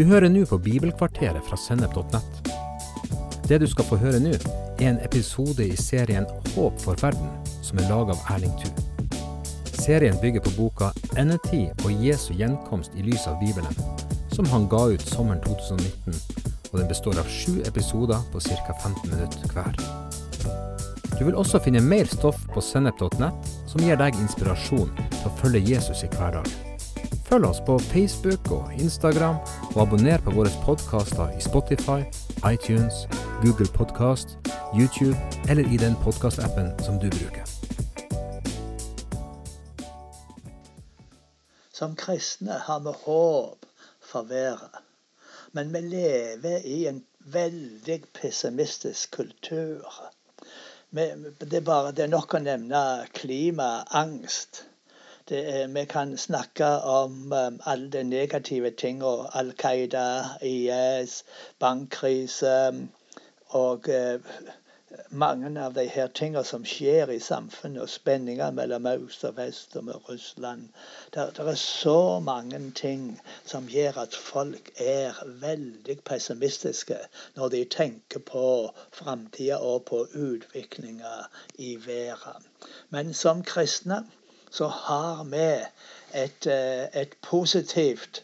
Du hører nå på Bibelkvarteret fra Sennep.nett. Det du skal få høre nå, er en episode i serien Håp for verden, som er laga av Erling Thu. Serien bygger på boka 'Endetid og Jesu gjenkomst i lys av Bibelen', som han ga ut sommeren 2019, og den består av sju episoder på ca. 15 minutter hver. Du vil også finne mer stoff på sennep.nett som gir deg inspirasjon til å følge Jesus i hverdag. Følg oss på Facebook og Instagram, og abonner på våre podkaster i Spotify, iTunes, Google Podkast, YouTube eller i den podkastappen som du bruker. Som kristne har vi håp for været. Men vi lever i en veldig pessimistisk kultur. Det, er bare, det er nok å nevne klimaangst. Er, vi kan snakke om um, alle de negative tingene. Al Qaida, IS, bankkrise og uh, mange av de her tingene som skjer i samfunnet, og spenninger mellom øst og vest og med Russland. Det er så mange ting som gjør at folk er veldig pessimistiske når de tenker på framtida og på utviklinga i verden. Men som kristne så har vi et, eh, et positivt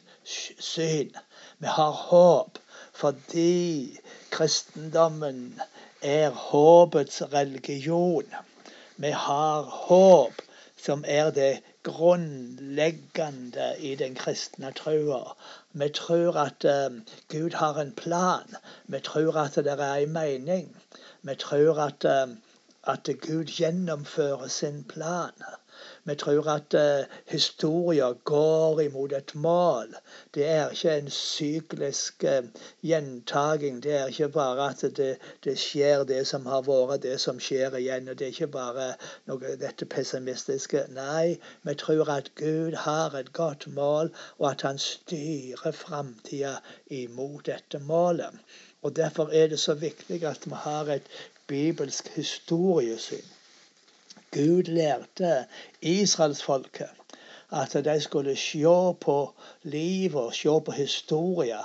syn. Vi har håp fordi kristendommen er håpets religion. Vi har håp, som er det grunnleggende i den kristne trua. Vi tror at uh, Gud har en plan. Vi tror at det er en mening. Vi tror at, uh, at Gud gjennomfører sin plan. Vi tror at uh, historier går imot et mål. Det er ikke en syklisk uh, gjentaging. Det er ikke bare at det, det, skjer det som har vært, det som skjer igjen. og Det er ikke bare noe dette pessimistiske. Nei, vi tror at Gud har et godt mål, og at han styrer framtida imot dette målet. Og Derfor er det så viktig at vi har et bibelsk historiesyn. Gud lærte israelsfolket at de skulle se på livet se på historien,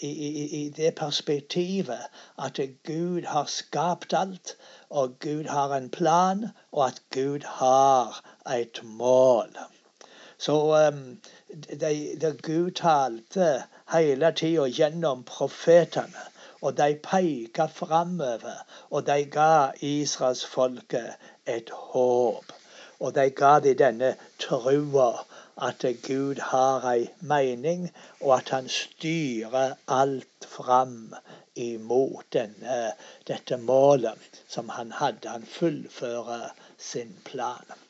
i, i, i, det perspektivet at Gud har skapt alt, og Gud har en plan, og at Gud har et mål. Så um, de, de Gud talte hele tida gjennom profetene. Og de peka framover, og de ga israelsfolket et håp. Og de ga de denne trua at Gud har ei mening, og at han styrer alt fram imot denne, dette målet som han hadde. Han fullfører sin plan.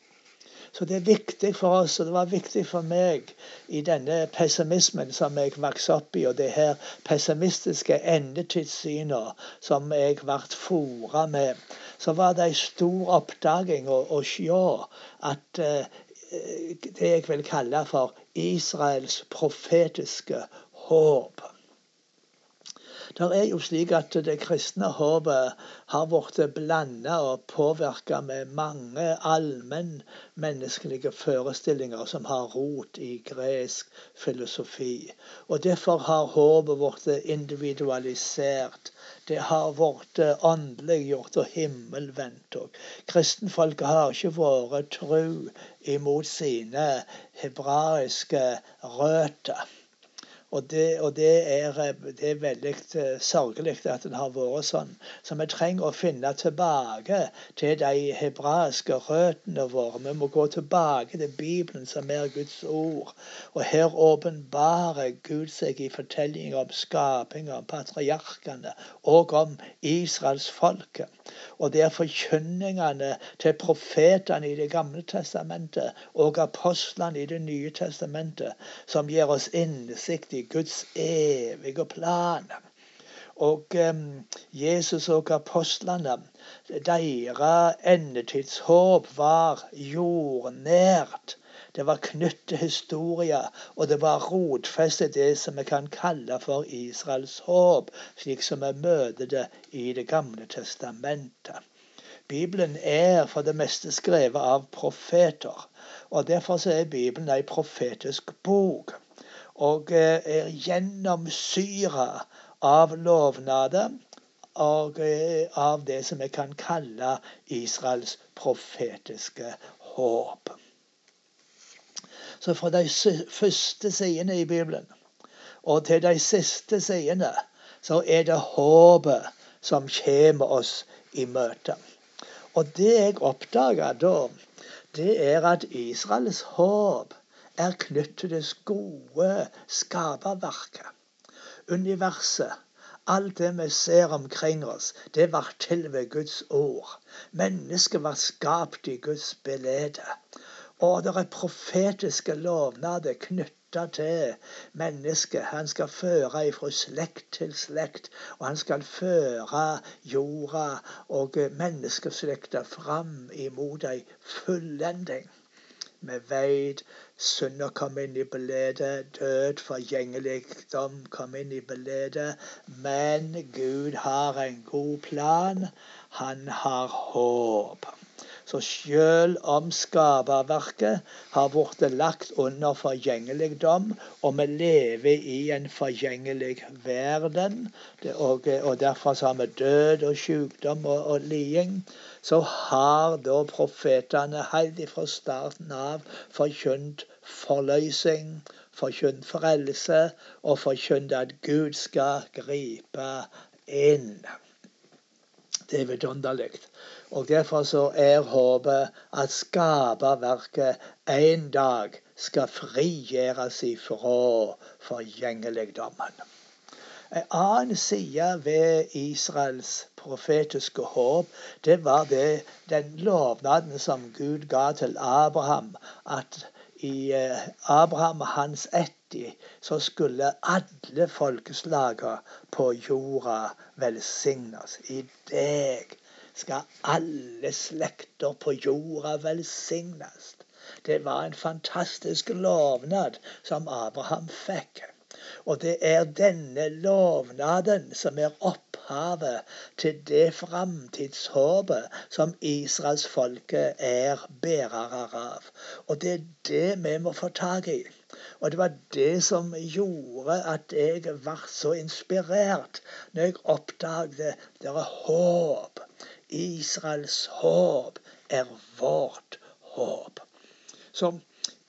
Så det er viktig for oss, og det var viktig for meg i denne pessimismen som jeg vokste opp i, og det her pessimistiske endetidssynet som jeg ble fora med, så var det en stor oppdaging å, å se at uh, det jeg vil kalle for Israels profetiske håp. Det er jo slik at det kristne håpet har blitt blanda og påvirka med mange allmennmenneskelige forestillinger som har rot i gresk filosofi. Og Derfor har håpet blitt individualisert. Det har blitt åndeliggjort og himmelvendt. Kristenfolket har ikke vært tru imot sine hebraiske røtter. Og det, og det, er, det er, veldig eh, sørgelig at det har vært sånn. Så vi trenger å finne tilbake til de hebraiske røttene våre. Vi må gå tilbake til Bibelen, som er Guds ord. Og her åpenbarer Gud seg i fortellinger om skaping, om patriarkene og om israelsfolket. Og det er forkynningene til profetene i Det gamle testamentet og apostlene i Det nye testamentet som gir oss innsikt i Guds evige plan. Og um, Jesus og apostlene, deres endetidshåp var jordnært. Det var knyttet historie, og det var rotfestet det som vi kan kalle for Israels håp, slik som vi møter det i Det gamle testamentet. Bibelen er for det meste skrevet av profeter, og derfor er Bibelen ei profetisk bok. og er gjennomsyra av lovnader og av det som vi kan kalle Israels profetiske håp. Så fra de første sidene i Bibelen og til de siste sidene så er det håpet som kommer oss i møte. Og det jeg oppdaga da, det er at Israels håp er knyttet til det gode skaperverket. Universet, alt det vi ser omkring oss, det var til ved Guds ord. Mennesket var skapt i Guds belede. Og det er profetiske lovnader knytta til mennesket. Han skal føre ifra slekt til slekt, og han skal føre jorda og menneskeslekta fram imot ei fullending. Vi veit synder kom inn i beledet, død, forgjengeligdom kom inn i beledet. Men Gud har en god plan. Han har håp. Så selv om skaperverket har blitt lagt under forgjengeligdom, og vi lever i en forgjengelig verden, og, og derfor har vi død og sykdom og, og liding, så har da profetene helt fra starten av forkynt forløsning, forkynt frelse og forkynt at Gud skal gripe inn. Det er vidunderlig. Og Derfor så er håpet at skaperverket en dag skal frigjøres ifra forgjengeligdommen. En annen side ved Israels profetiske håp, det var det, den lovnaden som Gud ga til Abraham, at i eh, Abraham og hans etti så skulle alle folkeslagene på jorda velsignes. I deg skal alle slekter på jorda velsignes. Det var en fantastisk lovnad som Abraham fikk. Og det er denne lovnaden som er opphavet til det framtidshåpet som israelsfolket er bærere av. Og det er det vi må få tak i. Og det var det som gjorde at jeg ble så inspirert når jeg oppdaget det er håp Israels håp er vårt håp. Så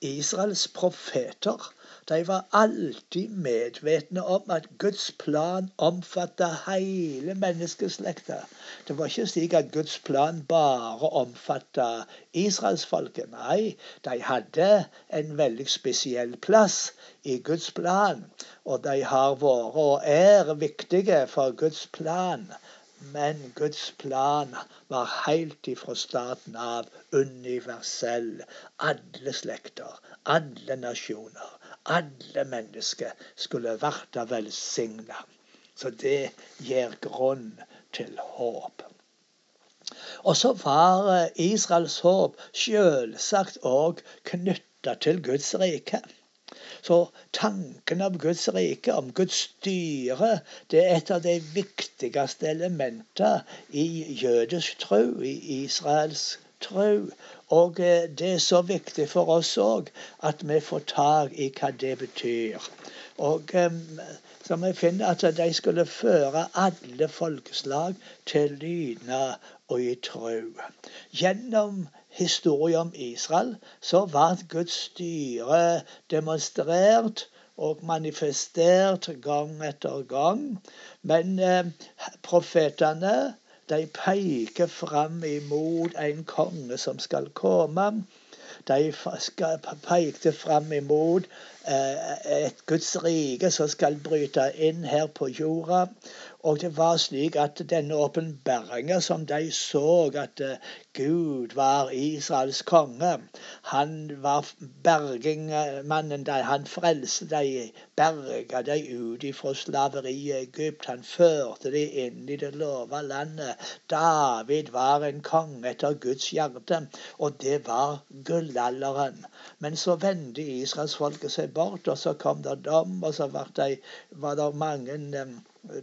Israels profeter de var alltid medvetne om at Guds plan omfattet hele menneskeslekta. Det var ikke slik at Guds plan bare omfattet israelsfolket. Nei, de hadde en veldig spesiell plass i Guds plan. Og de har vært og er viktige for Guds plan. Men Guds plan var helt ifra starten av universell. Alle slekter, alle nasjoner, alle mennesker skulle vært velsigna. Så det gir grunn til håp. Og så var Israels håp selvsagt òg knytta til Guds rike. Så tanken om Guds rike, om Guds styre, det er et av de viktigste elementene i jødisk tro, i Israels tro. Og eh, det er så viktig for oss òg at vi får tak i hva det betyr. Og eh, så vi finner at de skulle føre alle folkeslag til lydnad og i tro. Gjennom historien om Israel, så ble Guds styre demonstrert og manifestert gang etter gang. Men eh, profetene de peker fram imot en konge som skal komme. De pekte fram imot eh, et Guds rike som skal bryte inn her på jorda. Og det var slik at denne åpenbaringa som de så, at eh, Gud var Israels konge Han var bergingmannen. Han frelste de, berga de ut fra slaveriet i Egypt. Han førte de inn i det lova landet. David var en konge etter Guds hjerte, og det var gullalderen. Men så vendte israelsfolket seg bort, og så kom det dom, og så var det, var det mange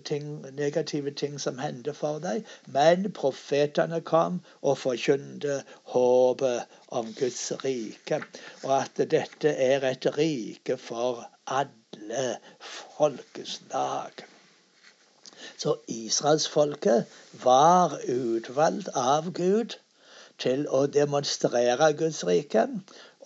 ting, negative ting som hendte for deg. Men profetene kom og forkynte håpet om Guds rike. Og at dette er et rike for alle folkeslag. Så israelsfolket var utvalgt av Gud til å demonstrere Guds rike.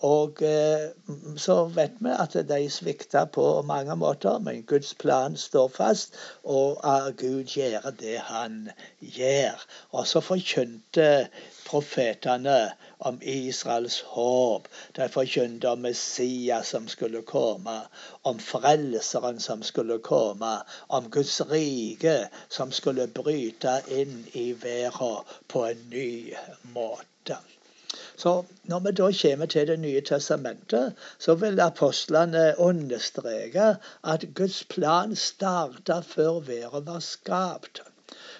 Og eh, så vet vi at de svikta på mange måter, men Guds plan står fast, og Gud gjør det han gjør. Og så forkynte profetene om Israels håp. De forkynte om Messias som skulle komme, om Frelseren som skulle komme, om Guds rike som skulle bryte inn i verden på en ny måte. Så når vi da kommer til Det nye testamentet, så vil apostlene understreke at Guds plan starta før verden var skapt.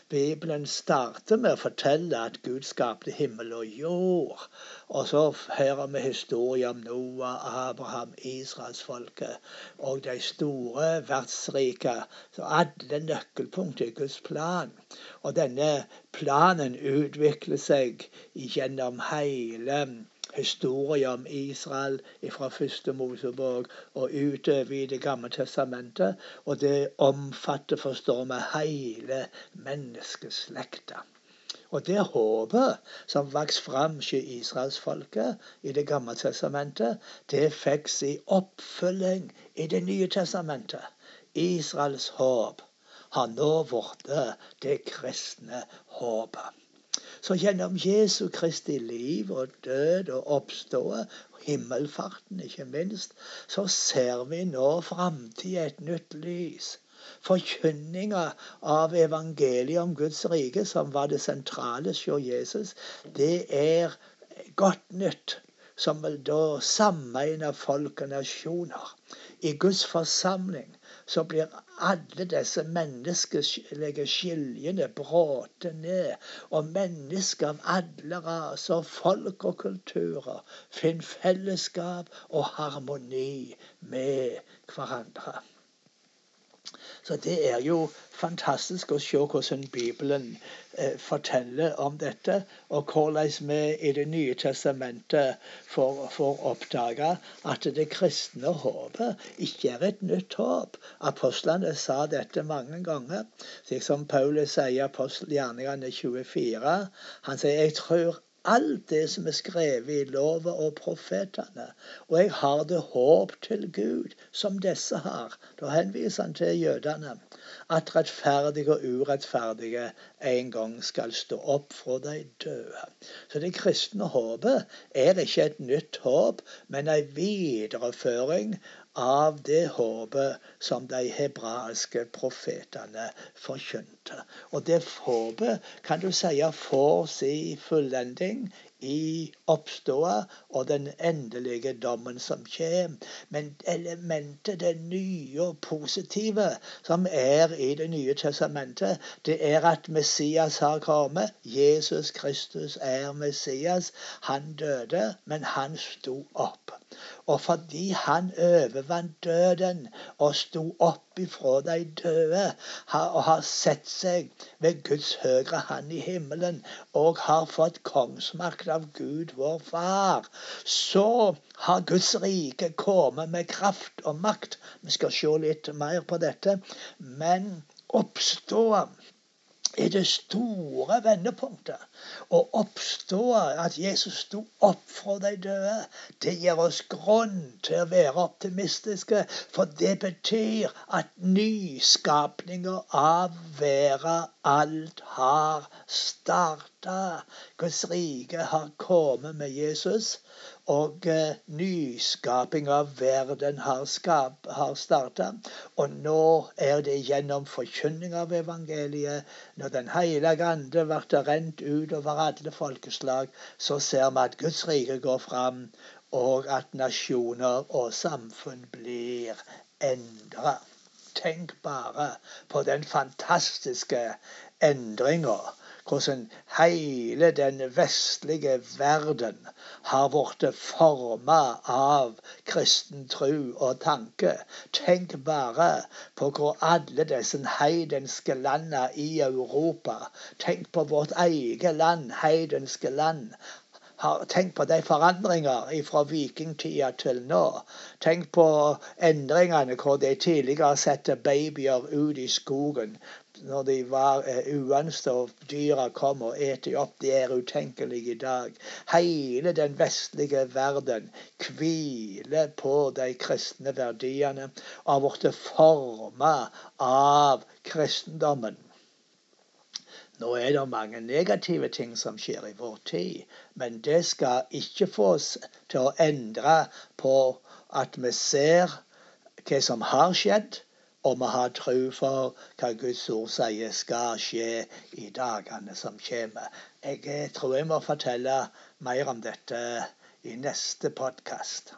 Bibelen starter med å fortelle at Gud skapte himmel og jord. Og så hører vi historier om Noah, Abraham, israelsfolket og de store verdsrike. Så alle nøkkelpunkt er Guds plan. Og denne planen utvikler seg gjennom hele historier om Israel fra første Mosebok og utover i Det gamle testamentet. Og det omfatter, forstår vi, hele menneskeslekta. Og det håpet som vokste fram hos israelsfolket i Det gamle testamentet, det fikk sin oppfølging i Det nye testamentet. Israels håp har nå blitt det kristne håpet. Så gjennom Jesu Kristi liv og død og oppståe, himmelfarten ikke minst, så ser vi nå framtida et nytt lys. Forkynninga av evangeliet om Guds rike, som var det sentrale hos Jesus, det er godt nytt som vil da sammeine folk og nasjoner. I Guds forsamling så blir alle disse menneskelige skiljene bråte ned. Og mennesker av alle raser, folk og kulturer finner fellesskap og harmoni med hverandre. Så det er jo fantastisk å se hvordan Bibelen eh, forteller om dette, og hvordan vi i Det nye testamentet får, får oppdage at det kristne håpet ikke er et nytt håp. Apostlene sa dette mange ganger. Slik som Paulus sier i apostelgjerningene 24. Han sier jeg tror alt det som er skrevet i loven og profetene. Og jeg har det håp til Gud, som disse har. Da henviser han til jødene. At rettferdige og urettferdige en gang skal stå opp fra de døde. Så det kristne håpet er ikke et nytt håp, men en videreføring av det håpet som de hebraiske profetene forkynte. Og det håpet kan du si får si fullending i oppståa og den endelige dommen som kommer. Men elementet, det nye og positive som er i Det nye testamentet, det er at Messias har kommet. Jesus Kristus er Messias. Han døde, men han sto opp. Og fordi han overvant døden og sto opp ifra de døde og har sett seg ved Guds høyre hand i himmelen og har fått kongsmakt av Gud vår Far, så har Guds rike kommet med kraft og makt. Vi skal se litt mer på dette. Men oppstå er det store vendepunktet. Å oppstå, at Jesus sto opp fra de døde, det gir oss grunn til å være optimistiske. For det betyr at nyskapninger av verden alt har starta. Guds rike har kommet med Jesus. Og eh, nyskaping av verden har, skap, har starta. Og nå er det gjennom forkynning av evangeliet, når Den hellige ande blir rent ut over alle folkeslag, så ser vi at Guds rike går fram, og at nasjoner og samfunn blir endra. Tenk bare på den fantastiske endringa hvordan hele den vestlige verden har blitt forma av kristen tro og tanke. Tenk bare på hvor alle disse heidenske landene i Europa Tenk på vårt eget land, heidenske land har tenkt på de forandringer fra vikingtida til nå. Tenk på endringene hvor de tidligere satte babyer ut i skogen når de var uønsket og dyra kom og et opp. De er utenkelige i dag. Hele den vestlige verden hviler på de kristne verdiene og har blitt forma av kristendommen. Nå er det mange negative ting som skjer i vår tid, men det skal ikke få oss til å endre på at vi ser hva som har skjedd, og vi har tro for hva Guds ord sier skal skje i dagene som kommer. Jeg tror jeg må fortelle mer om dette i neste podkast.